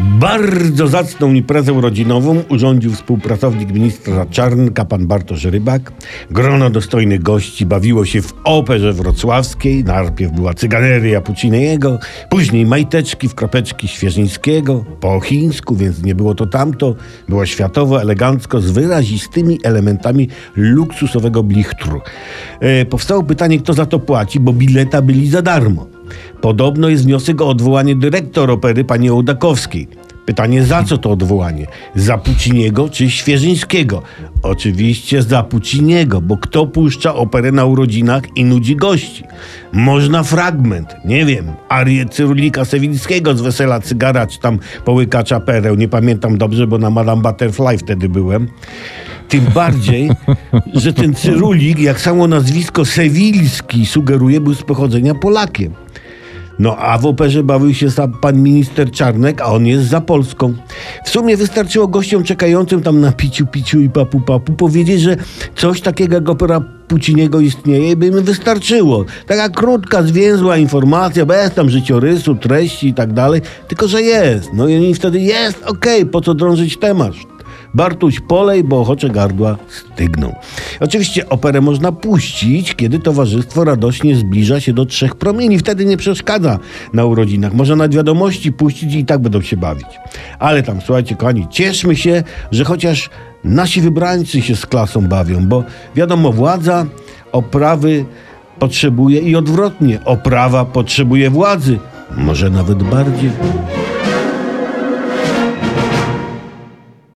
Bardzo zacną imprezę rodzinową urządził współpracownik ministra Czarnka, pan Bartosz Rybak. Grono dostojnych gości bawiło się w operze wrocławskiej. Najpierw była cyganeria Puciniego, później majteczki w kropeczki Świeżyńskiego, po chińsku, więc nie było to tamto. Było światowo, elegancko, z wyrazistymi elementami luksusowego blichtru. E, powstało pytanie, kto za to płaci, bo bileta byli za darmo. Podobno jest wniosek o odwołanie dyrektor opery pani Ołdakowskiej. Pytanie, za co to odwołanie? Za Puciniego czy Świeżyńskiego? Oczywiście za Puciniego, bo kto puszcza operę na urodzinach i nudzi gości? Można fragment, nie wiem, arię Cyrulika Sewilskiego z Wesela Cygara, czy tam Połykacza Pereł, nie pamiętam dobrze, bo na Madame Butterfly wtedy byłem. Tym bardziej, że ten Cyrulik, jak samo nazwisko Sewilski sugeruje, był z pochodzenia Polakiem. No a w operze bawił się pan minister Czarnek, a on jest za Polską. W sumie wystarczyło gościom czekającym tam na piciu, piciu i papu, papu powiedzieć, że coś takiego jak opera Puciniego istnieje i by im wystarczyło. Taka krótka, zwięzła informacja, bez tam życiorysu, treści i tak dalej, tylko że jest. No i oni wtedy jest, okej, okay, po co drążyć temat? Bartuś polej, bo ochocze gardła stygną. Oczywiście operę można puścić, kiedy towarzystwo radośnie zbliża się do trzech promieni. Wtedy nie przeszkadza na urodzinach. Można nawet wiadomości puścić i tak będą się bawić. Ale tam, słuchajcie, kochani, cieszmy się, że chociaż nasi wybrańcy się z klasą bawią, bo wiadomo, władza oprawy potrzebuje i odwrotnie. Oprawa potrzebuje władzy. Może nawet bardziej.